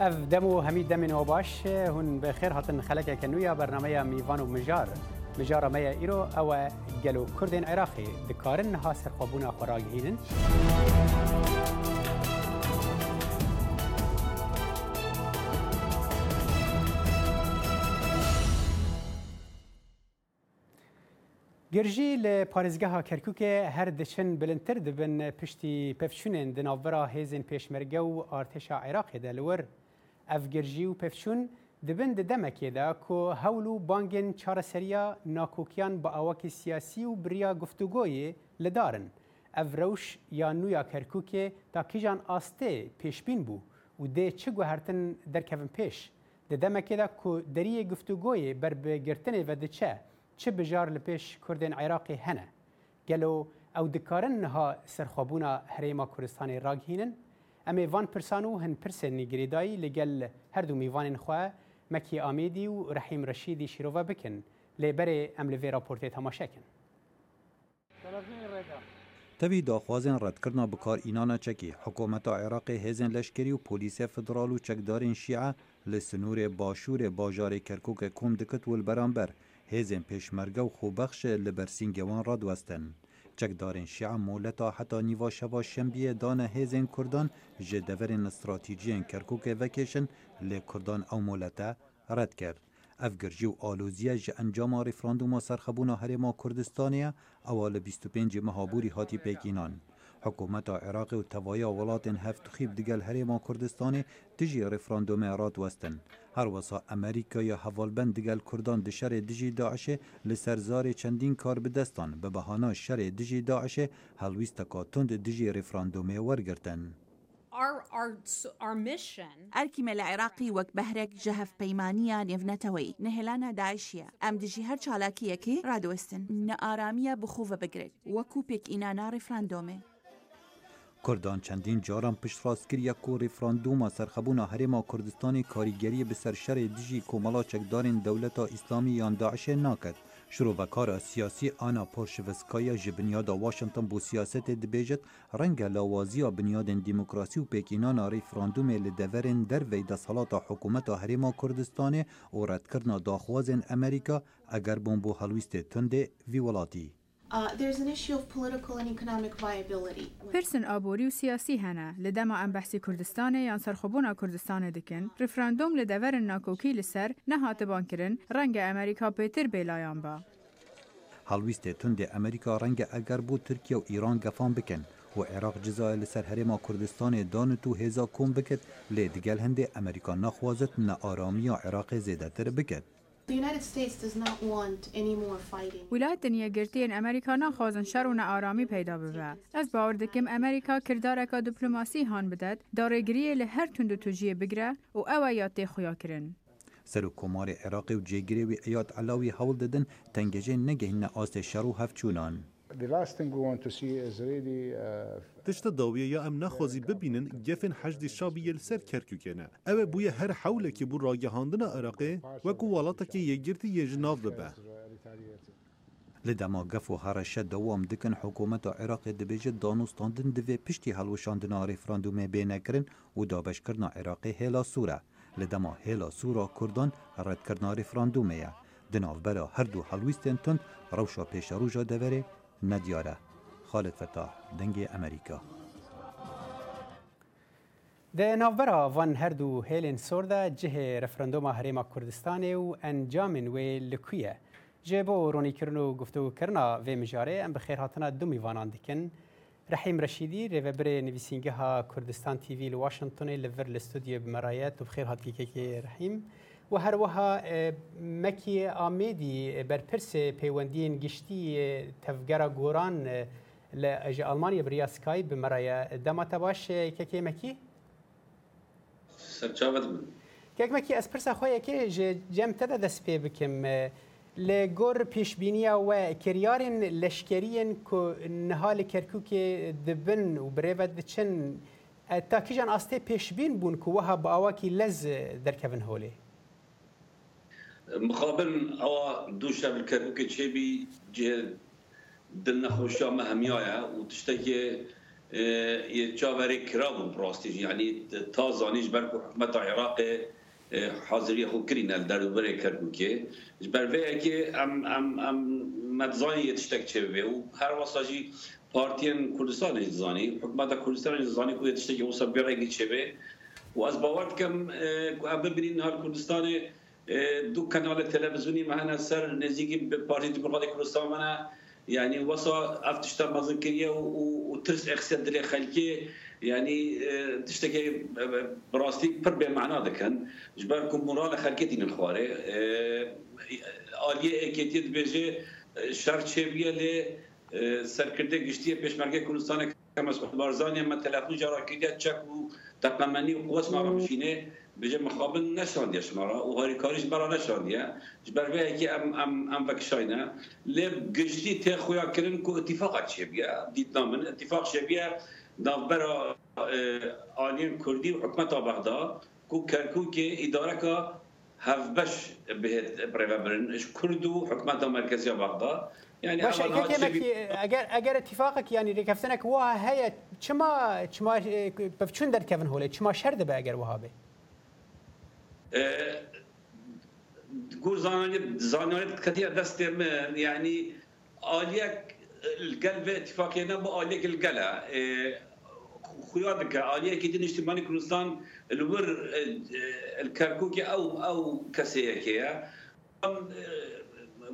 اف دمو همی دمین و باش هون بخیر هاتن خلک کنویا برنامه میوان و مجار مجار میا ایرو او گلو کردین عراقی دکارن ها سرخابونا خوراک هینن گرژی ل پارێزگەها کەرککێ هەر دچن بلندتر دبن پشتی پفچونێن دناوبرا هێزن پێشمەرگە و ئارتشا عێراقێدا لەوەر ئەفگرژی و پێفچوون دبن دەمەکێدا کۆ هەول و بانگێن چارەسەریە ناکۆکیان بە ئاواکی سیاسی و بریا گفتوگۆیێ لەدارن. ئەڤ ڕەوش یان نویا کەرکووکێ تا کیژان ئاستێ پێشبین بوو و دێ چ گوهرتن دەرکەون پێش. دەدەمەکێدا کو دەریە گفتوگۆیێ بربگرتنێ بە دچە چ بژار لە پێش کوردێن عێراقی هەنە. گەلۆ ئەو دکارن نها سەرخوااببوونا هەرێما کوردستانی ڕاگهینن ئەمێ ڤان پرسان و هەن پرسێنی گرێدایی لەگەل هەردوو میوانین خوێ مەکی ئامیدی و ڕحیم ڕەشیدی شیرۆڤە بکن لێبەرێ ئەم لەێ راپۆرتێت هەماشەکن. تەوی داخوازیان ڕەتکردنا بکار ئینانە چەکی حکوومەتە عێراقی هێزن لەشکری و پۆلیسیە فدرال و چەکدارین شیعە لە سنوورێ باشوورێ باژارێ کەرکک کۆم دکت ولبەرامبەر هێزن پێشمەرگە و خۆبەخشە لە بەرسینگەوان ڕادوەستن. چکدارین شیعه مولتا حتی نیوا شبا شنبیه دانه هیزین کردان جدورین استراتیجیین کرکوک وکیشن لی کردان او مولتا رد کرد. افگرژی و آلوزیه جه انجام ریفراندوما سرخبونا هرما کردستانیه اوال 25 مهابوری هاتی پیکینان. حکومت عراق و توایا ولات هفت خیب دیگل هریما کردستان تجی رفراندوم ارات وستن هر وسا امریکا یا حوالبند دیگل کردان دی شر دجی داعش لسرزار چندین کار بدستان به بهانا شر دیجی داعش هلویست کاتوند دجی رفراندوم ورگرتن ئەرکیمە لە عێراقی وەک بەهرێک جەهف پەیمانیا نهلانا داعشیا ام دیجی هر هەر چالاکیەکەی رادوستن نە ئارامیە بخۆڤە بگرد وەکو پێک ئینانا ڕیفراندۆمێ کردان چندین جاران پشت راست یک کو ریفراندوما سرخبون هرما کردستانی کاریگری به سرشر دیجی کومالا چکدارین دولت اسلامی یان داعش ناکد کار سیاسی آنا پورشوسکایا جبنیاد بنیادا واشنگتن بو سیاست دبیجت رنگ لاوازیا بنیادن دموکراسی و پیکینان ریفراندوم لدورن در ویدا سالات حکومت هرما کردستان و ردکرنا داخوازن امریکا اگر بمبو حلویست تنده ویولاتی. Uh, پرسن آبوری و سیاسی هەنا لەدەما ئەم بەحسی کوردستانە یان سەرخۆبوونا کوردستانە دەکەن ڕفراندۆم لە دەوەرن ناکۆکی لەسەر نەهاتەبانکردن رنگ امریکا پیتر بیلایان با هەڵویستێ تند امریکا رنگ اگر بود ترکیا و ایران گفان بکن و عراق جزای لەسەر ما کوردستانی دان و هێزا کۆم بکت، لێ هنده امریکا نخواست نه نە ئارامی یا زیده تر بکرد. ویلایەتن یەگرتیین ئەمریکانا خۆزنشەر و نەئارامی پەیدا ببە. ئەس باوە دەکەم ئەمریکا کردارەکە دیپلوماسی هاان بدەت دا ڕێگریە لە هەر تونند و توژیە بگرە و ئەوە یا تێخۆیاکردن. سەر و کۆماری عێراقی و جێگرێوی ئەیات علاوی هەوڵ دەدن تەنگەژێ نەگەهینە ئاستێ شەڕ و هەفچوونان. داویه uh, یا ام نخوزی ببینن گفن حجد شابی یلسەر کەرککێنە ئەوێ بووە هەر حولێکی که ڕاگەهاندنە که وەکو که یەگرتی یێژ ناو ببه لدما گفو و شد دوام دکن حکومت عێراقی دەبێژێت دانوستاندن دوی پشتی هەڵوشاندنا ڕێفراندومێ بێنەکردن و هلا سورا هێلا رد کرن کردن هێلا سوورە کوردان ڕێدکردنا ڕێفراندومەیە. هر دو هەڵویستێن تند پیش روشا دوره نه دیاره خالد فتاح دنگ امریکا د ناوبرا وان هردو هیلن سوردا جه رفرندوم هریما کردستان و انجام وی لکویه جبو رونی کرنو گفتو کرنا و مجاره ام بخیر هاتنا دو میوانان دکن رحیم رشیدی ریوبر نویسینگه ها کردستان تیوی لواشنطن لور لستودیو بمرایت و بخیر هاتیکه که رحیم و هەروەها مەکی ئامێدی بەرپرسێ پەیوەندیین گشتی تەفگەرە گۆران لە ئەژ ئەلمانیا بریاسکای بمەڕەیە دەماتە باش کەکێمەکی سەرچاوت من کەکمەکی ئەس پرسە خۆیەکێ جەم تەدە دەست پێ بکەم لە گۆر پێشببینیا وە کریارن لەشکریەن کو نهالی کەرکووکێ دبن و برێبەت بچن تاکیژان ئاستێ پێشببین بوون کو وەها باواکی لەز دەرکەون هۆلێ مقابل او دوشا بالكروكي تشيبي جي دلنا خوشا مهميايا وتشتكي يتشاوري كرابو براستي يعني تازانيش بركو حكمة العراق حاضرية خو كرينا الدروبري كركوكي جبرفيا كي ام ام ام مدزاني يتشتك تشيبي وهر وصاجي بارتيان كردستان زاني حكمة كردستان زاني كو يتشتكي وصبيري كي تشيبي واز باورت كم ابن بنين نهار كردستاني دو کانال تلویزیونی من سر نزدیکی به پارتی دموکراتیک کردستان من یعنی وسا افتشتا مزن کریه و ترس اقصد دلی خلکی یعنی تشتکی براستی پر به معنا دکن جبر کم مرال خلکی دین الخواره آلیه اکیتی دبیجه شر چه لی سرکرده گشتی پیشمرگه کردستان که مسئول بارزانی من تلفون جارا کردید چک و تقمنی و قوس ما بمشینه بيجي مخابن را و وهاري کاریش برا نشانديا جبر بها كي ام ام ام فكشاينا لب قشتي تي خويا که كو اتفاقات بیا ديتنا من اتفاق شبيه نافبرا آلين و وحكمة بغداد کو كركو اداره که هف به بهت برن ایش كردو حکمت مرکزی بغداد یعنی باش اگر اگر اتفاقك یعنی ركفتنك وها هي چما چما بفچون در كفن هوله چما ده به اگر وها به تقول زانيونيت كثير دست من يعني آليك القلب اتفاقية نبو آليك القلع خيارك آليك دين اجتماعي كردستان الور الكركوكي او او كسيكي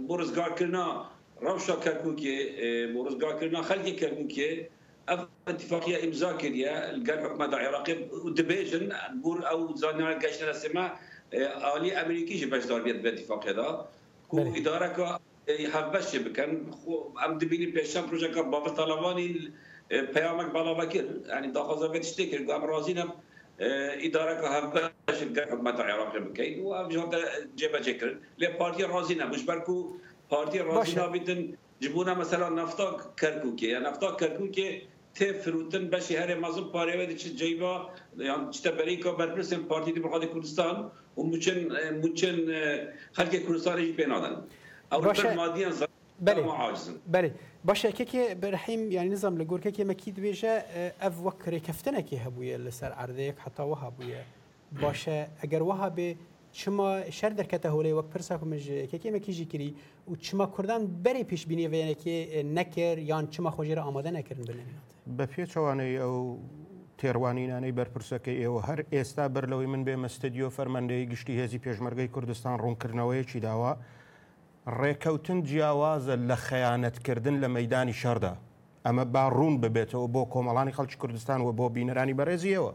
بورزگار کردن روشا کرکوکی بورزگار کردن خلقی کرکوکی اتفاقيه امضا کړی الګر حکومت د عراق د بیژن ګور او ځانګړي گشت رسمه عالی امریکي چې باش دار بیت اتفاقیه دا کو اداره کا حبش بکن خو ام د بینی پیشم پروژه کا باب طالبانی پیامک بالا وکیل یعنی دا خو زبیت شته کې ګم راضینم اداره کا حبش الګر حکومت عراق بکین او جوته جبه ذکر له پارتي راضینه مشبر کو پارتي راضینه بیتن جبونه مثلا نفتا کرکوکه یا نفتا کرکوکه تی فروتن بشی هر مازن پاره ودی چه جیبا یعنی چه تبری که برپرسن پارتی دموکرات کردستان و مچن مچن خلق کردستان ایج بنادن باشه بله بله باشه که برحیم یعنی نظام لگور که که مکید بیشه اف وکر کفتنه که هبویه لسر عرضه یک حتی و هبویه باشه اگر وها به çima şer derkete holê wek pirsa ku min ji kekemekî jî kirî û çima Kurdan berê pêşbînî veyenekê nekir yan çima xojê amade nekirin bilin. Be pê çawanê ew تێڕوانینانەی بەرپرسەکەی ئێوە هەر ئێستا بەر لەوەی من بێ مەستەدیۆ فەرمەندەی گشتی هێزی پێشمەرگەی کوردستان ڕوونکردنەوەیەکی داوا ڕێکەوتن جیاوازە لە خەیانەتکردن لە مەدانی شەردا ئەمە با ڕوون ببێتەوە بۆ کۆمەڵانی خەڵکی کوردستان و بۆ بینەرانی بەڕێزیەوە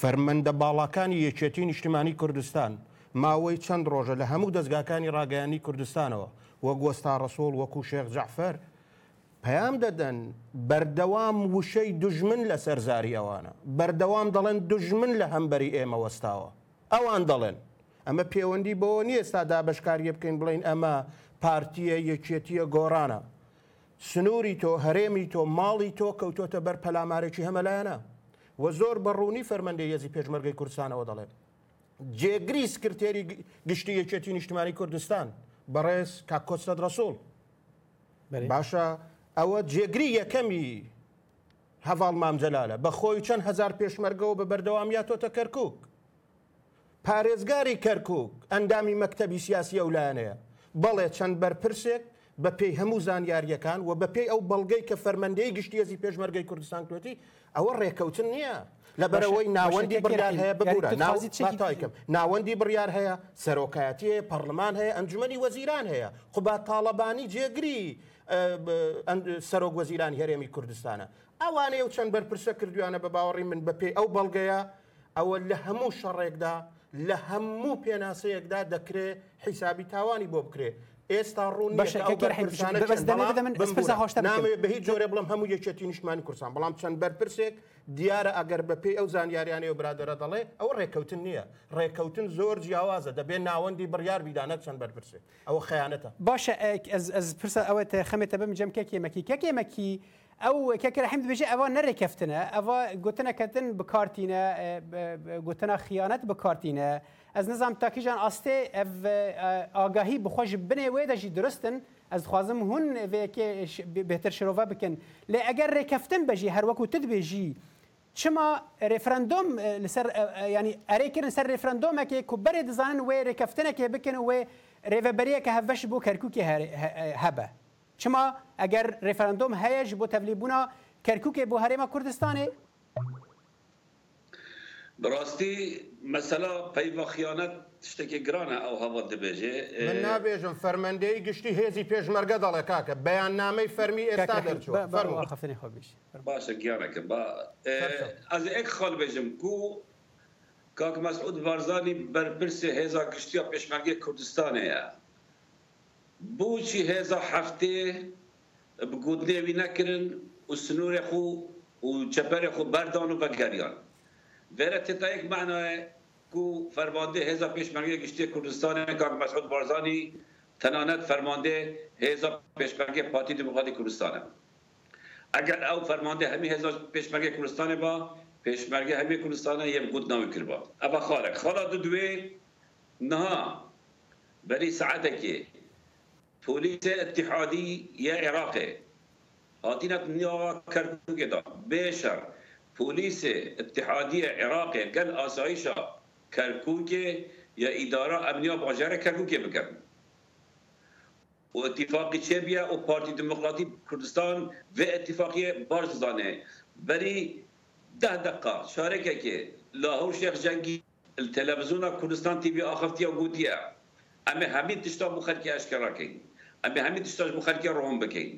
فەرمەندە باڵاکانی یەکێتی نیشتیمانی کوردستان ماوەی چەند ڕۆژە لە هەموو دەستگاکانی ڕاگەیانی کوردستانەوە وە گۆستا ڕسۆڵ وەکو شێخ جەعفەر پەیام دەدەن بەردەوام وشەی دژمن لە سەرزاری ئەوانە بەردەوام دەڵێن دژمن لە هەمبەری ئێمە وەستاوە ئەوان دەڵێن ئەمە پەیوەندی بۆەوە نیە ئێستادا بەشکاریە بکەین بڵین ئەمە پارتیە یەکێتیە گۆرانە سنووری تۆ هەرێمی تۆ ماڵی تۆ کەوتۆتە بەر پەلامارێکی هەمەلایەنە و زۆر بەڕوونی فەرمەندی یەزی پێشمەرگی کوردستانەوە دەڵێ جێگری سکرتێری گشتی یەکێتی نیشتمانی کوردستان بەڕێز کاکۆستە درەسۆڵ باشە ئەوە جێگری یەکەمی هەواڵ مامجلالە بە خۆی چەند هزار پێشمەرگەوە بە بەردەواماتۆتە کەرکک پارێزگاری کەرکک ئەندامی مەکتتەبی سیاسی ئەولانەیە بەڵێ چەند بەرپرسێک بە پێی هەموو زانیاریەکان و بە پێی ئەو بەڵگەی کە فەرمەندەی گشتیێزی پێشمەرگەی کوردستان کوێتی ئەوە ڕێککەوتن نییە لە بەرەوەی ناوەندی بڕیار هەیە ببوورە ناوازیتایکەم ناوەندی بڕیار هەیە سەرۆکایەتی پەرلمان هەیە ئەنجومی وەزیران هەیە خوبا تاالبانی جێگری سەرۆک وەزیران هەرێمی کوردستانە ئەوانەیە و چەند بەرپرسە کردویانە بە باوەڕی من بە پێی ئەو بەڵگەیە ئەوە لە هەموو شەڕێکدا لە هەموو پێناسەیەکدا دەکرێ حیسابی تاوانی بۆ بکرێ ئێستا ڕوونامێ بە هیچ جۆرە بڵم هەموو یەکێتی نیشتمانی کورسان بەڵام چەند بەرپرسێک دیارە ئەگەر بە پێی ئەو زانیاریانەی و برادرە دەڵێ ئەو ڕێکەوتن نییە ڕێکەوتن زۆر جیاوازە دەبێت ناوەندی بڕیار بیدانە چەند بەرپرسێک ئەو خەیانەتە باشە پرسە ئەوە خەمێتە بم جەم کێکێمەکی کەکێمەکی ئەو کەکەرە حمد بێژێ ئەوە نەڕێکەفتنە ئەوە گوتنەکەتن بکارتینە گوتنە خیانەت بکارتینە. ez nizam takîjan astê ev e, e, agahî bi xwe ji binê wê de jî diristin ez dixwazim hûn vêkê bêtir şirova bikin lê eger rêkeftin be jî her wekû tu dibêjî çima referendum e, li ser yani erê kirin ser referendumekê ku berê dizanin wê rêkeftinekê bikin wê rêveberiyeke hevveş bû kerkûkê hebe çima eger referendum heye ji bo tevlîbûna kerkûkê bo herêma kurdistanê براستی مثلا پیوا خیانت شتێکی گرانە ئەو هەوڵ دەبێژێ من نابێژم فەرمەندەی گشتی هێزی پێشمەرگە دەڵێ کاکە بەیان نامەی فەرمی ئێستا خفنی خۆبیش باشە گیانەکە با ئەز ئەک خۆڵ بێژم کو کاک مەسعود بارزانی بەرپرسی هێزا گشتیا پێشمەرگی کوردستانەیە بۆچی هێزا هەفتێ بگوتنێوی نەکردن و سنوورێ خو و چەپەرێ خو بەردان و بەگەریان در تا یک معنای کو فرمانده حزب پیشمرگی گشتی کردستان کار مسعود بارزانی تنانت فرمانده حزب پیشمرگی پارتی دموکراتی کردستان اگر او فرمانده همین حزب پیشمرگی کردستان با پیشمرگی همین کردستان یه بود نامی کرد با اما خالق خالا دو دوی نها بری ساعت که پولیس اتحادی یا عراقه هاتینت نیا کردو گدا بیشتر پلیس اتحادیه عراق گل آسایش کرکوک یا اداره امنیا باجر کرکوک بکرد و اتفاقی چه بیا و پارتی دموکراتی کردستان و اتفاقی بارز دانه بری ده دقیقه شارکه که لاهور شیخ جنگی التلفزیون کردستان تیوی آخفتی و گوتیه اما همین تشتا بخلکی اشکرا کن اما همین تشتا بخلکی روهم بکن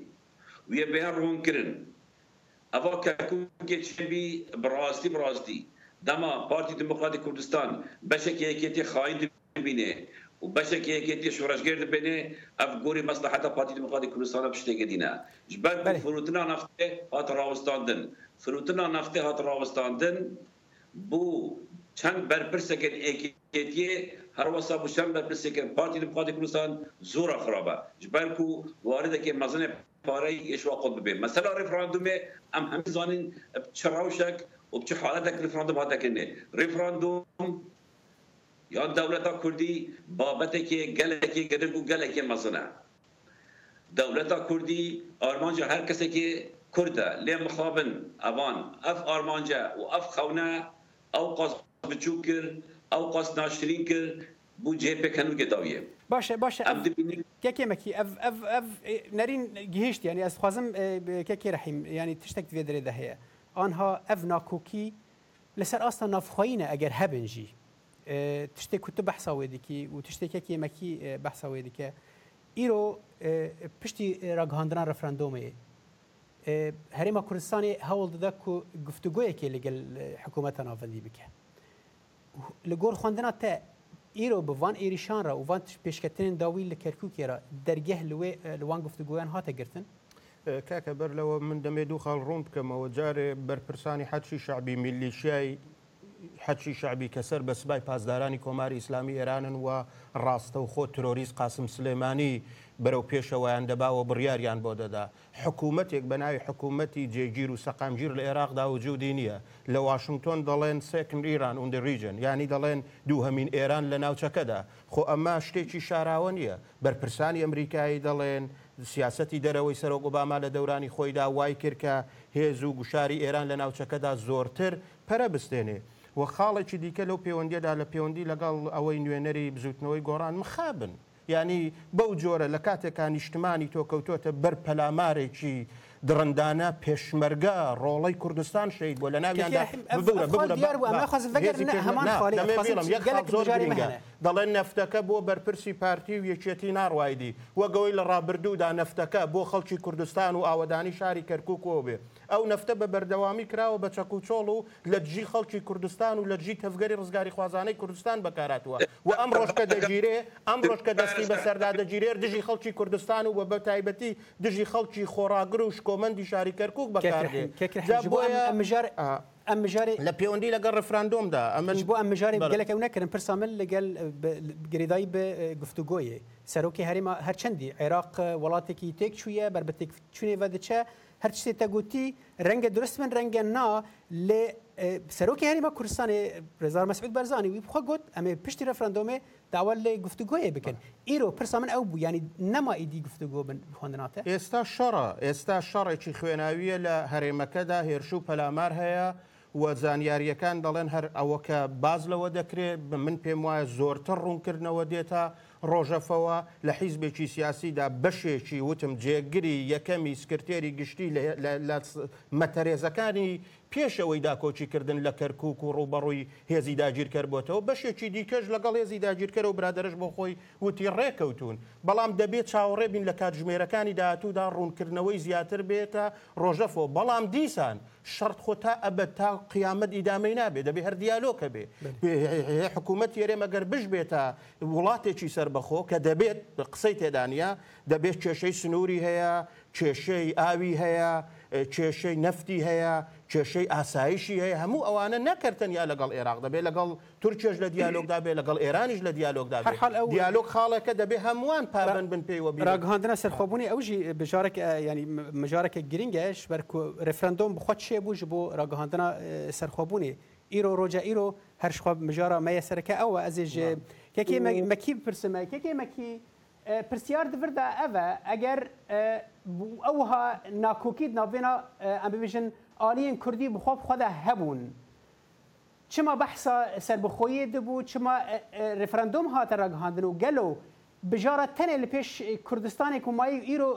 و یه بهن روهم کرن اوا ککوکی چه بی براستی براستی دما پارتی دموکرات کردستان بشک یکیتی خاین بینه و بشک یکیتی شورشگر بینه اف گوری مصلحت پارتی دموکرات کردستان بشتگه دینه جبر فروتنا نفته هات راوستاندن فروتنا نفته هات راوستاندن بو چەند بەرپرسەکەن ئێکێتیێ هەروەسا بوو چەند بەرپرسێکن پارتی دموکراتی کوردستان زۆرە خراپە بەرکو واردەکە مەزنێ پارەی ئێشوا قوت ببێ مەسەلا ڕێفراندومێ ئەم هەم زانین چ ڕاوشەک و چه حالەتێک ڕێفراندوم هاتەکەنێ ڕێفراندوم یان دەولەتا کوردی بابەتێکێ گەلێکی گەدرگ و گەلێکی مەزنە دەولەتا کوردی ئارمانجە هەر کەسێکی کوردە لێ مخابن ئەوان ئەف ئارمانجە و ئەف خەونە ئەو قاز بچوک کرد او قاس ناشرین کرد بو جهه پکنو گداویه باشه باشه كيك مكي اف اف اف نرين جهشت يعني از خوازم كيك رحيم يعني تشتك تفيدري ده هي آنها اف ناكوكي لسر اصلا نافخوينه اگر هبنجي تشتي كتب بحثا ويدكي وتشتي كيك مكي بحثا ويدكي ایرو پشتی راگهاندنا رفراندومی هریما کوردستانی هول داده که گفتگویی که لگل حکومت نافندی بکه li gor xwendina te îro bi van êrîşan re û van tişt pêşketinên dawî li kerkûkê re dergeh li wê li wan guftgoyan hate girtin کاکە بەر لەوە من دەمێ دوو خاڵ ڕوون بکەمەوە جارێ بەرپرسانی حەچی شعبی میلیشیایی حەچی شعبی کەسەر بە سبای پاسدارانی کۆماری ئیسلامی ئێرانن و ڕاستە و خۆ تۆریست قاسم سلێمانی بەرەو پێشەوەیان دەباوە بڕیاریان بۆ دەدا حکوومەتێک بە ناوی حکوومەتی جێگیر و سەقامگیر لە عێراقدا و جوودی نییە لە واشنگتۆن دەڵێن سێکن ئیران اونندە ریژن ینی دەڵێن دوو هەمین ئێران لە ناوچەکەدا خۆ ئەمما شتێکی شاراوە نییە بەرپرسانی ئەمریکایی دەڵێن سیاستی دەرەوەی سەرۆ گوباما لە دەورانی خۆیدا وای کرد کە هێز و گوشاری ئێران لە ناوچەکەدا زۆرتر پەرە بستێنێ و خاڵێکی دیکە لەو پەیوەندیدا لە پەیوەندی لەگەڵ ئەوەی نوێنەری بزوتنەوەی گۆڕان مخابن ینی بەو جۆرە لە کاتێکان نیشتمانی تۆ کەوتۆتە بەر پەلامارێکی درندانە پێشمەرگە ڕۆڵی کوردستان شید بۆ لە ناویان دەڵێن نفتەکە بۆ بەرپرسی پارتی و یەکێتی ناڕایدی وەگەوەی لە ڕابردوودا نفتەکە بۆ خەڵکی کوردستان و ئاوەدانی شاری کەرکوو بێ ئەو نفتە بە بەردەوامی کراوە بە چەکوچۆڵ و لە جی خەڵکی کوردستان و لە جی تەفگەری ڕزگاری خوازانەی کوردستان بەکاراتوە و ئەم ڕۆژکە دەگیرێ ئەم ڕۆژکە دەستی بە سەردادەگیرێر دژی خەڵکی کوردستان و بە بەتایبەتی دژی خەڵکی خۆراگر و شک کۆمەندی شاریکەرکک بەکارێ ئەم مژاری لە پەیوەندی لەگەڵ ڕفراندۆمدا ئەمەش بۆ ئەم مژاری گەلەکە نەکردن پرسامل لەگەل گریدایی بە گفتوگۆیە سەرۆکی هەریما هەرچەندی عێراق وڵاتێکی تێک چویە بربەتێک چونێ بەدەچە هەر شتێتە گوتی ڕەنگە درستمن ڕەنگە نا لێ سەرۆکی هەریمە کوردستانی ڕێزار مەسعود بەرزانانی وی بخوا گوت ئەمێ پشتی ڕفرەندۆمێ داوا لێ گفتوگوۆیە بکەن ئیرۆ پرسا من ئەو بوو ینی نەما ئیدی گفتوگۆ بن خوندناتە ئێستا شەڕە ئێستا شەڕێکی خوێناویە لە هەرێمەکەدا هێرشوو پەلامار هەیە وە زانیاریەکان دەڵێن هەر ئەوە کە باز لەوە دەکرێت من پێم وایە زۆرتر ڕوونکردنەوە دێتە ڕۆژەفەوە لە حیزبێکی سیاسیدا بەشێکی وتم جێگری یەکەمی سکرتێری گشتی مەتەرێزەکانی پێشەوەی داکۆچیکردن لە کەرکک و ڕوبەڕووی هێزی داگیر کردبووتەوە بەشێکی دیکەش لەگەڵ هێزی داگیرکەرە و برادرش بۆ خۆی وتی ڕێکەوتون بەڵام دەبێت چاوەڕێبین لە کاتژمێرەکانی داهاتوودا ڕوونکردنەوەی زیاتر بێتە ڕۆژەفۆ بەڵام دیسان شەرت خۆ تا ئەبەت تا قیامەت ئیدامەی نابێت دەبێ هەر دیالۆکە بێ حکوومەت یێرێمەگەر بش بێتە وڵاتێکی سەر دەربەخۆ کە دەبێت قسەی تێدانە دەبێت کێشەی سنووری هەیە کێشەی ئاوی هەیە کێشەی نفتی هەیە کێشەی ئاسایشی هەیە هەموو ئەوانە نەکردنیا لەگەڵ عێراق دەبێت لەگەڵ تورکێش لە دیالۆگدا بێ لەگەڵ ئێرانیش لە دیالۆگدا دیالۆگ خاڵەکە دەبێ هەمووان پابند بن پێیوە بیراگەهاندنە سەرخۆبوونی ئەوژی بژارێک ینی مژارەکە گرنگەش بەر ڕفرەندۆم بخۆت شێ بووش بۆ ڕگەهاندنە سەرخۆبوونی ئیرۆ ڕۆژە ئیرۆ هەرشخوا مژارە مەیە سەرەکە ئەوە ئەزیژ کێکی مەکی پرسمە کێکی مەکی پرسیار دەوردا ئەvە ئەگەر ئەوها ناکۆکیت ناوێنا ئەمبژن ئالیین کوردی بخۆب خۆدا هەبوون. چما بەحسا سربخۆیە دەبوو چما ڕفرەندۆم هاتە ڕگەهاندن و گەل و بژارە تەنێ لە پێش کوردستانی کومایی ئیرۆ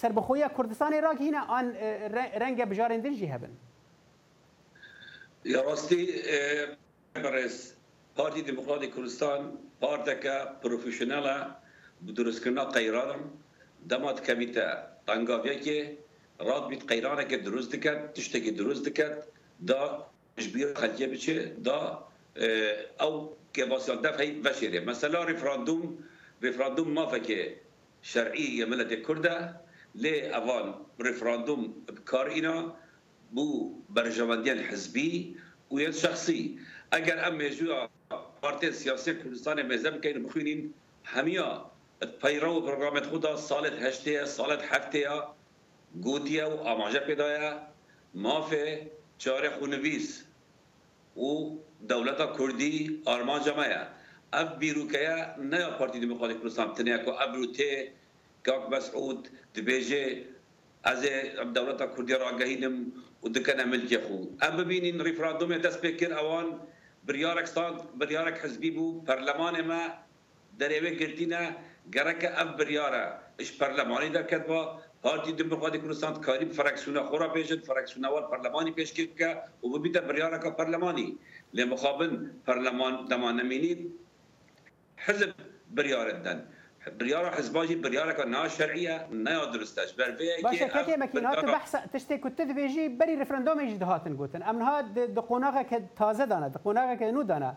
سربخۆیە کوردستانی ڕاگهینە ئان ڕەنگە بژارێن دژی هەبن. یا راستی برز پارتی دموکرات کردستان پارتکا پروفیشنل درستکردنا قیرانم دمات کمیتا تنگاویا که راد بیت قیرانه که درست دکد تشته که درست دکد دا مجبیر خلجه بچه دا او که واسیان دفعی وشیره مثلا رفراندوم رفراندوم ما فکر شرعی ملت کرده لی اوان رفراندوم بکار اینا بو برجمنديان حزبي ويان شخصي اگر ام جوا بارتي السياسي كردستان مزم كاين مخينين هميا پیرو برنامه خدا صالح هشته صالح هفته گوتیا و آماجه پیدایا مافه چاره خونویس و دولت کردی آرمان جمعه اب بیروکیا نه پارتی دموکراتیک کردستان تنیا کو اب ته کاک مسعود دبيجي از دولت کردی را گهینم و دکن عمل که خو ام ببینین ریفراندوم دست بکر اوان بریارک ساند بریارک حزبی بو پرلمان ما دریوه گرتینه گرک اف بریاره اش پرلمانی در کد با پارتی دموکراتی کردستان کاری فرکسیون خورا پیشد فرکسیون اول پرلمانی پیش کرد که و بیت بریاره که پرلمانی لمخابن پرلمان دمانمینی حزب بریاردن بريارة حزباجي بريارة كنا شرعية نا درستاش بربي باشا كاتي ماكينات بحث تشتي كنت تبيجي بري رفرندوم يجي دهاتن قوتن ام هاد دقوناغا كد تازه دانا دقوناغا كد نو دانا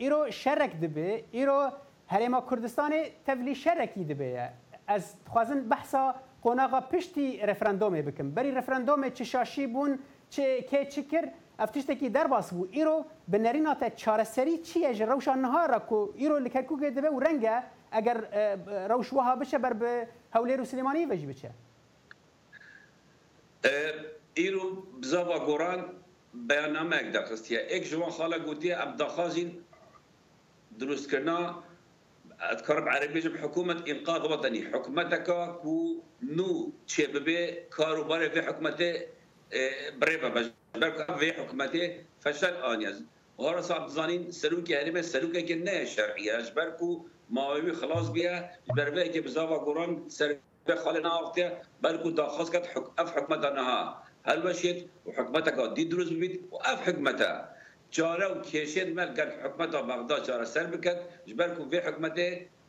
ايرو شرك دبي ايرو هريما كردستاني تفلي شركي دبي از خوازن بحثا قوناغا پشتی رفرندوم بکم بری رفرندوم چه شاشی بون چه که چکر افتشتکی در باس بو ایرو بنرینا تا چارسری چیه جروشان نهارا کو ایرو لکرکو گدبه و رنگه اگر روشوها بشه بر به هولیر و سلیمانی وجه بچه ایرو بزاوا گوران بیانامه اک دخستیه اک جوان خالا گوتیه اب دخازین دروست کرنا اذكر بعربي جم حكومه انقاذ وطني حكومتك كو نو تشببي كارو باري في حكومته بريبا برك في حكومته فشل انيز وهرس عبد الزانين سلوكي هرمه سلوكي كنا شرعيه اجبركو ماوی خلاص بیه بربه که بزاوا گران سر خاله نافته بلکو داخواست کرد اف حکمت نها هل بشید و حکمت که دی دروز ببید و اف حکمت چاره و کشید مل گرد حکمت بغداد چاره سر بکد جبرکو به حکمت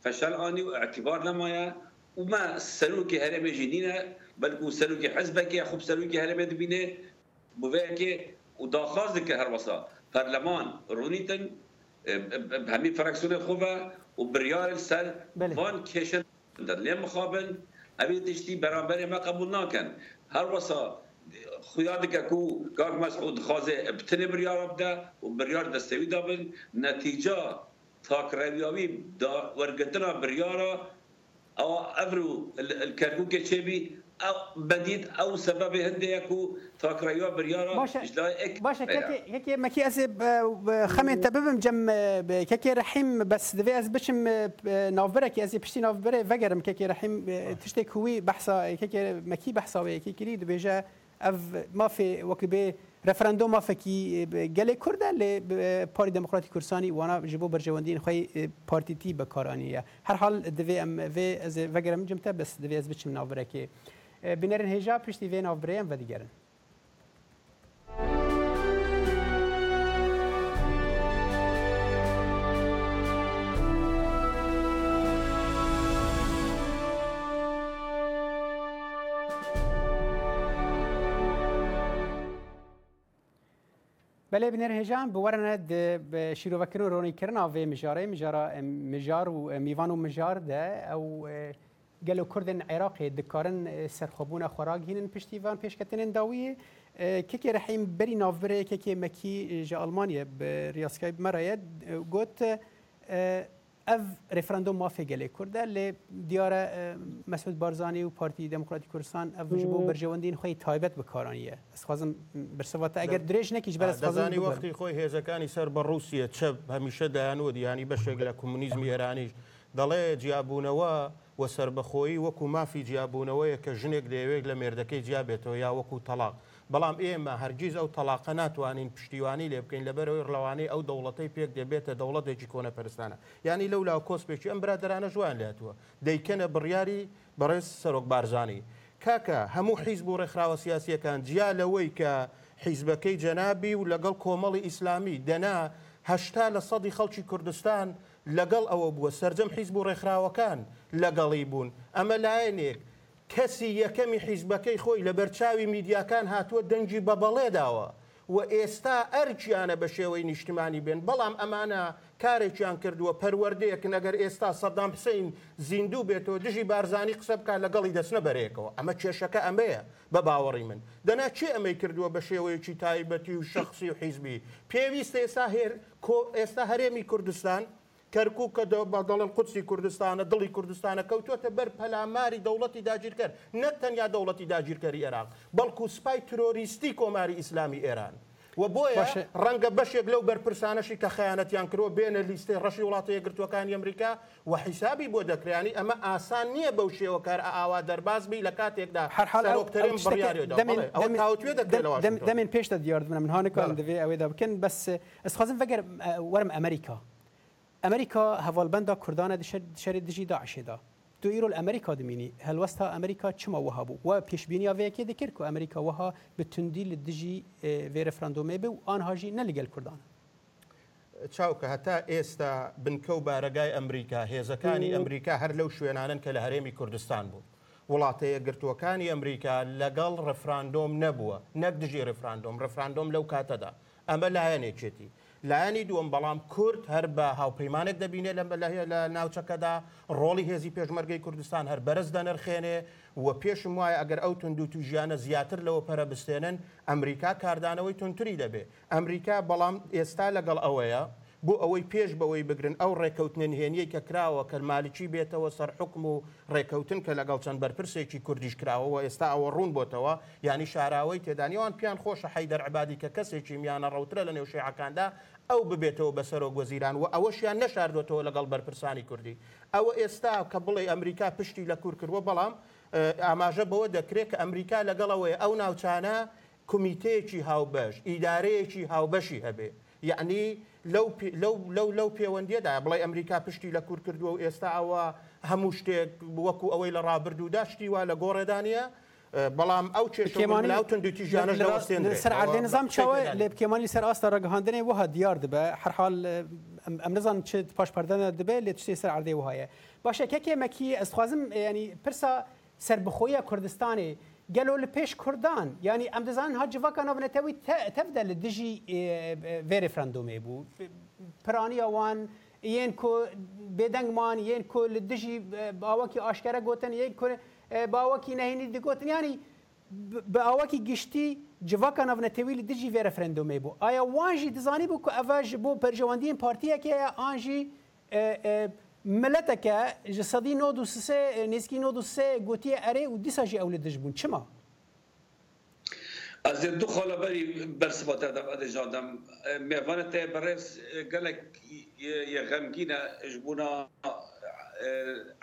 فشل آنی و اعتبار نمایه و ما سلوک هرم جنینه بلکو سلوک حزبه که خوب سلوک هرم دبینه بوه که و داخواست که هر وسا پرلمان رونیتن همین فراکسیون خوب و بریار سر وان کشن در لیم مخابن اوی دشتی برانبر ما قبول ناکن هر وسا خیال که کو گاگ مسعود خازه ابتن بریار ابده و بریار دستوی دابن نتیجه تاک رویاوی دا ورگتنا بریارا او افرو الكركوكة شبي او بدید او سبب هندێک و تاکرایوە بریاە باشە یەکێمەکی ئەسێ خەمێن تە ببم جەم کەکێ رەحیم بەس دەوێ ئەس بچم ناوبەرێکی ئەزی پشتی ناوبەرێ بەگەرم کەکێ رەحیم تشتێک کوی بەحسا مەکی بەحساوەیەکی گیری دەبێژە ئەف مافێ وەک بێ رەفرەندۆ مافەکی گەلێ کووردە لێ پاری دموکراتی کورسانی وانا ji bo berjewendîn xwe partîtî bekaraniye. Her hal divê em vê ez vegerem cimte bes divê ez biçim navbirekê. binêrin hêja piştî vên avbireyên vedigerin. بله بنر هجان بورنه د شیرو وکرو رونی کرنا و مجاره مجاره مجار و میوان و مجار ده او گلو کردن عراقی دکارن سرخوبون خوراگینن پشتیوان پیشکتنن داویه ککی رحیم بری نافره ککی مکی جا آلمانیا به ریاسکای مراید گوت اف رفراندوم مافی گلی کرده لی دیار مسعود بارزانی و پارتی دموکراتیک کردستان اف جبو برجواندین خوی تایبت بکارانیه از خوازم برسوات اگر درش نکیش بر از خوازم دزانی وقتی خوی هیزکانی سر بر روسیه چه همیشه دهانود یعنی بشه گلا کمونیزم ایرانیش دەڵێ جیاببوونەوە وە سربەخۆی وەکو مافی جیاببوونەوەیە کە ژنێک دەیەوێت لە مێردەکەی جیابێتەوە یا وەکو تەلاق بەڵام ئێمە هەرگیز ئەو تەلاقە ناتوانین پشتیوانی لێ بکەین لەبەرەوەی ڕڵەوانەی ئەو دەوڵەتەی پێک دەبێتە دەوڵەتێکی کۆنە پەرستانە یعنی لەو لا کۆسپێکی ئەم برادرانە ژوان لاتوە دەیکەنە بڕیاری بەڕێز سەرۆک بارزانانی کاکە هەموو حیز بۆ ڕێکخراوە سیاسیەکان جیا لەوەی کە حیزبەکەی جەنابی و لەگەڵ کۆمەڵی ئیسلامی دەناهشتا لە سەدی خەڵکی کوردستان لەگەڵ ئەوە بووە سرجەم حیز بوو ڕێکخراوەکان لەگەڵی بوون ئەمە لایەنێک کەسی یەکەمی حیزبەکەی خۆی لە بەرچاوی میدیاکان هاتووە دەنجی بە بەڵێ داوە و ئێستا ئەرچیانە بە شێوەی نیشتمانی بێن بەڵام ئەمانە کارێکیان کردووە پەروەردەیەکن ئەگەر ئێستا سەدام حسین زیندوو بێتەوە دژی بارزانانی قسە بکە لەگەڵی دەستنە بەرێکەوە ئەمە کێشەکە ئەمەیە بە باوەڕی من دەنا چی ئەمەی کردووە بە شێوەیەکی تایبەتی و شخصی و حیزبی پێویست ئێستا هێر ئێستا هەرێمی کوردستان کەرکوو کە بە دەڵێن قوچی کوردستانە دڵی کوردستانە کەوتوتە بەر پەلاماری دەوڵەتی داگیرکەر نەک تەنیا دەوڵەتی داگیرکاری عێراق بەڵکو سپای تۆریستی کۆماری ئیسلامی ئێران. و بۆیە ڕەنگە بەشێک لەو بەرپرسانەشی کە خەیانەتیان کردەوە بێنە لیستی ڕەشی وڵاتە یەگرتوەکانی ئەمریکا و حیسابی بۆ دەکرانی ئەمە ئاسان نییە بەو شێوە کار ئاوا دەرباز بی لە کاتێکدا هەرحالتەرین دەمێن پێشتە دیاردن من هاانەکان دەوێ ئەوێدا بکەن بەس ئەسخوازم بەگەر وەرم ئەمریکا. امريكا هفالبندا كردانه دشر دشر دجي داعش دا تو ایرو امریکا دمینی هل وستا امریکا چما وها بو و پیش بینی اوی کی دکر کو امریکا وها به تندی لدجی وی رفراندومه به آن هاجی نلگل کردان چاوکە هەتا ئێستا بنکە و بارەگای ئەمریکا هێزەکانی ئەمریکا هەر لەو شوێنانن کە لە هەرێمی کوردستان بوو وڵاتەیە گرتووەکانی ئەمریکا لەگەڵ ڕفراندۆم نەبووە نەک دژی ڕفراندۆم ڕفراندۆم لەو کاتەدا ئەمە لایەنێکێتی لایانی دووەم بەڵام کورد هەر بە هاوپەیمانێک دەبینێت لەم بەلهەیە لە ناوچەکەدا ڕۆڵی هێزی پێشمەرگەی کوردستان هەر بەرز دەنرخێنێ و پێشم وایە ئەگەر ئەو تونند و تو ژیانە زیاتر لەوە پەرە بستێنن ئەمریکا کاردانەوەی تونتری دەبێت ئەمریکا بەڵام ئێستا لەگەڵ ئەوەیە بۆ ئەوەی پێش بەوەی بگرن ئەو ڕێکەوتنهێنیە کە کراوە کەمالیکی بێتەوە سەر حکم و ڕێکەوتن کە لەگەڵ چەند بەرپرسێکی کوردیش کراوەوە ئێستا ئەوە ڕوون بۆتەوە ینی شاراوی تێدانیوان پیان خۆشە حەیدەر عبادی کە کەسێکی میانە ڕوترە لە نێوشێعەکاندا ئەو ببێتەوە بەسەرۆ گۆزیران و ئەوەشیان نەشاردوێتەوە لەگەڵ بەرپرسانی کوردی ئەوە ئێستا کە بڵێ ئەمریکا پشتی لە کوور کردوە بەڵام ئاماژە بەوە دەکرێت کە ئەمریکا لەگەڵەوەی ئەو ناوچانە کومیتەیەکی هاوبەش ئیدارەیەکی هاوبەشی هەبێ یعنی لەو لەو لەو پەیوەندیدا بڵێ ئەمریکا پشتی لە کوور کردووە و ئێستا ئەوە هەموو شتێک وەکو ئەوەی لە ڕابرد و داشتیوا لە گۆڕێدانە بەڵام ئەو چێشمانلاوتن دوتی ژیانش سەر ئاردێ نظام چاوە لێ بکێمانی سەر ئاستا ڕگەهاندنێ وها دیار دەبە هەرحال ئەم نزان چ پاشپەردەە دەبێت لێ شتێ سەر ئاردێ وهایە باشە کێکێمەکی ئەستخوازم ینی پرسا سربخۆیە کوردستانی قالوا لبيش كردان يعني ام دزان هاج فكان ابن توي تبدل دجي فيرفراندومي بو برانيا وان ين كو بدنگ مان ين كو لدجي باوكي اشكرا گوتن ين كو باوكي نهيني دگوتن يعني باوكي گشتي جواکان اون تیوی لی دیجی وی رفرندومی بو آیا وان جی دزانی بو که اواج بو پرجواندین پارتیه که آن جی ملتەکە ji sedî nod سێ nêزکî nod سێ gotiye erê û dîsa jî ew li dijbûn çima Ez ê du xalaberî bersibata de adêjandem mêvane te berez gelek ye xemgîne ji bûna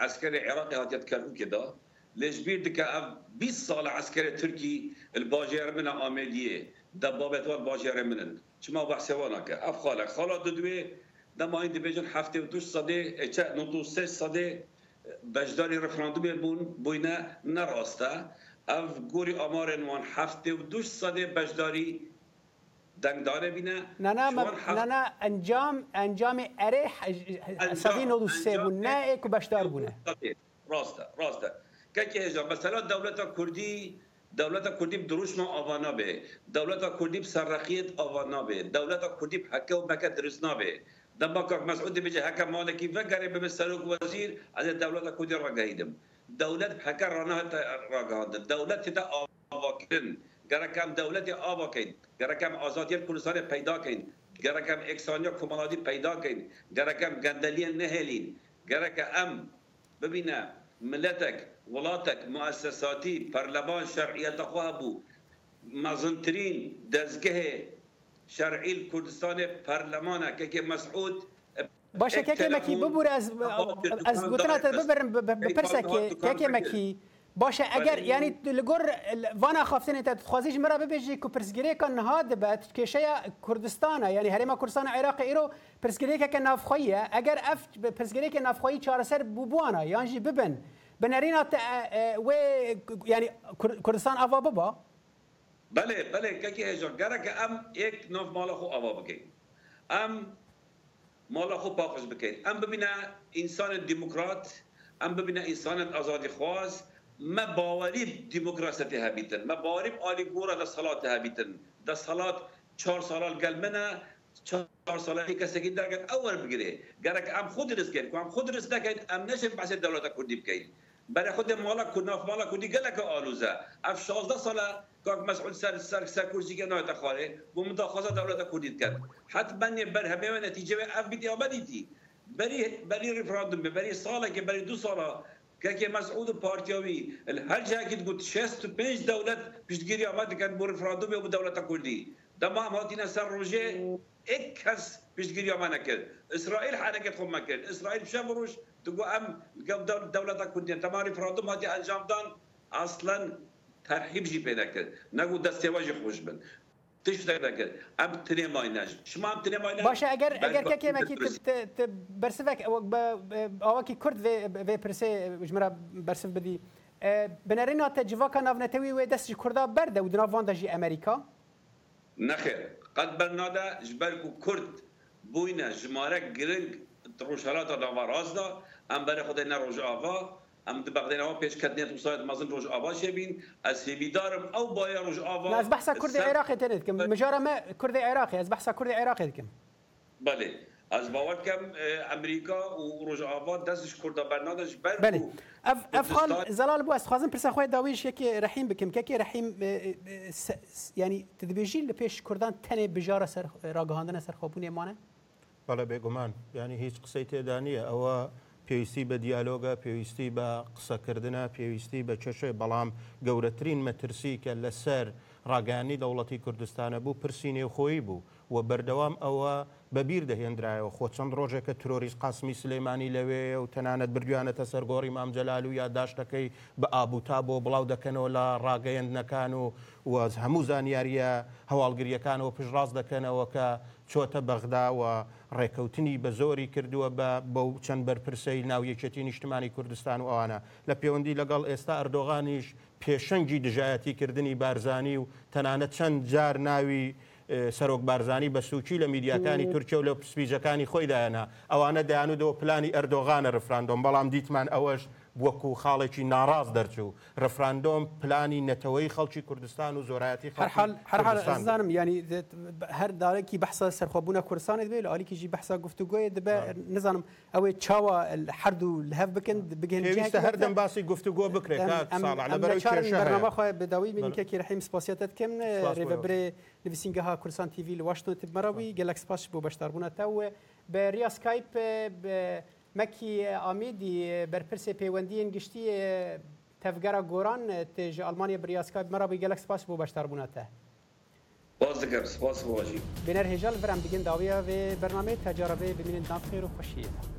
eskerê Iraqê hatiye kerûkê da lê ji bîr dike ev 20 sal eskerê Tirkî li bajêr min ameliye de babet wan bajêre minin çima behsewana ke ev xalek xala didwê در ماه دیویژن 72 صده چه 93 صده بجداری رفراندومی بون بوینه نراسته او گوری آمار و 72 صده بجداری دنگداره بینه نه نه نه نه انجام انجام اره صدی 93 بون نه ایک بجدار بونه راسته راسته که که مثلا دولت کردی دولت کردی دروش ما آوانا به دولت کردی سرخیت آوانا به دولت کردی حکه و مکه درست نابه دما کاک مسعود بجه حکم مالکی و گره به سروک وزیر از دولت کودی را گهیدم دولت حکر رانه را گهاندم دولت تا آبا کن گره کم دولت آبا کن گره کم آزادی کلسان پیدا کن گره کم اکسانی کمالادی پیدا کن گره کم گندلی نهلین گره که ام ببینه ولاتک مؤسساتی پرلمان شرعیت شرعية خوابو مازنترين دزگه شرعی کردستان پرلمانه که مسعود باشه که که مکی ببر از از گوتنات ببرم بپرسه که که که مکی باشه اگر یعنی لگور وانا خافتن تا خوازیش مرا ببیجی که پرسگیری کن نهاد بات که شیا کردستان یعنی هریما کردستان عراق ایرو پرسگیری که نافخویه اگر اف پرسگیری که نافخویی چارسر بوبوانا یعنی ببن بنرین و یعنی کردستان آوا بابا بله بله که که گره که ام یک نوف مال خو آوا بکن ام مال خو پاکش بکن ام ببینه انسان دموکرات ام ببینه انسان آزادی خواست ما باوریم دموکراسی بیتن، ما باوریم آلی گوره در ها بیتن. در صلاح چهار سالال منه چهار ساله کسی که درگت اول بگیره که ام خود رس کرد که ام خود رس نکرد ام نشه بحث دولت کردی برای خود مالا کناف مالا کنی گلک آلوزه اف 16 ساله کاک مسئول سر سر سر کرسی که نایت خاره و مداخله دولت کنید کرد حتما بر همه نتیجه اف بیتی آمدیتی بری بری رفراندوم بری ساله که بری دو ساله که مسعود پارتیاوی هر جایی که گفت 65 دولت پیشگیری آمد کن بر رفراندوم و دولت کردی دما هاتین سر روزه یک کس پیشگیری آمد نکرد اسرائیل حرکت خود کرد اسرائیل شب روش em devleta Kurdiyan temarî firadum hatiye encamdan aslen terhîb jî pê nekir. Negu destêva jî xweş bin. Tişt nekir. Em tinê may ne. Şima em tinê may ne. Başa eger eger kekê mekî te bersivek e, awakî Kurd vê vê pirsê ji min bersiv bidî. E, Binêrêna te civaka navnetewî wê dest ji Kurda berde û di nav van de jî Amerîka? Nexê. Qed bernade ji ber ku Kurd bûyne ji marek giring rojhelata nava rast da ام بر خود نه روز آوا ام د بغداد نما پیش کردنیت مساعد مازن روز آوا شبین از هیوی دارم او بایا روز آوا از بحث کرد عراق تنید کم مجاره ما کرد عراقی از بحث کرد عراقی کم بله از باور کم امریکا و روز آوا دستش کرد برنادش بر بله اف اف حال زلال بو است خوازم پرسه خو داویش یکی رحیم بکم که رحیم یعنی تدبیجی لپیش کردن تنه بجاره سر راگهاندن سر خوبونه مانه بله بگمان یعنی هیچ قصه تدانیه او پێویستی بە دیالۆگە پێویستی بە قسەکردە پێویستی بە چێشێ بەڵام گەورەترین مەترسی کە لەسەر ڕاگانی دەوڵەتی کوردستانە بوو پرسی نێوخۆی بوو و بەردەوام ئەوە بەبییر دەهێنرایەوە خۆ چەند ڕۆژێکە تۆریست قاسمی سلەیمانی لەوێ و تەنانەت بردوانێتە سەرگۆڕی مامجلال و یاداشتەکەی بە ئابووتا بۆ بڵاو دەکەنەوە لە ڕاگەیەندەکان و وەز هەموو زانیاریە هەواڵگریەکانەوە پشڕاست دەکەنەوە کە چۆتە بەغداوە ڕێکەوتنی بە زۆری کردووە بە بەو چەند بەرپرسەی ناویەکێتی نیشتمانی کوردستان و ئەوانە لە پەیوەندی لەگەڵ ئێستا ئەردۆغانیش پێشەنگی دژایەتی کردنی بارزانی و تەنانەت چەند جار ناوی سەرۆک بارزانانی بە سوچی لە میدیاکانی تورکیا و لە پسپیجەکانی خۆیدایەنە ئەوانە دایان و دەوە پلانی ئەردۆغانە ڕفراندۆم بەڵام دیتمان ئەوەش وەکو خاڵێکی ناڕاز دەرچوو ڕفراندۆم پلانی نەتەوەی خەڵکی کوردستان و زۆرایەتی هەرزانم ینی هەر دارێکی بەسە سەرخۆبوونە کوردستانت بێت لە ئالیکیژی بەسا گفتوگوۆیە دەبێ نزانم ئەوەی چاوە هەردوو هەف بکەن بگەنویستە هەردەم باسی گفتوگۆ بکرێتماخوای بەداوی منکێکی ڕحیم سپاسیەتت کەم ڕێبەبرێ نووسینگەها کوردستان تیوی لە واشتتت مەڕەوی گەلەکسپاش بۆ بەشداربوونە تاوێ بە ڕیا سکایپ مکی آمیدی برپرس پیوندین گشتی تفگرا گوران تج آلمانیا بریاسکا مرا بی گلکس پاس بو بشتر بونته باز دکم سپاس بواجی بنر هجال برم بگن داویا و برنامه تجاربه ببینید نام خیر و خوشیه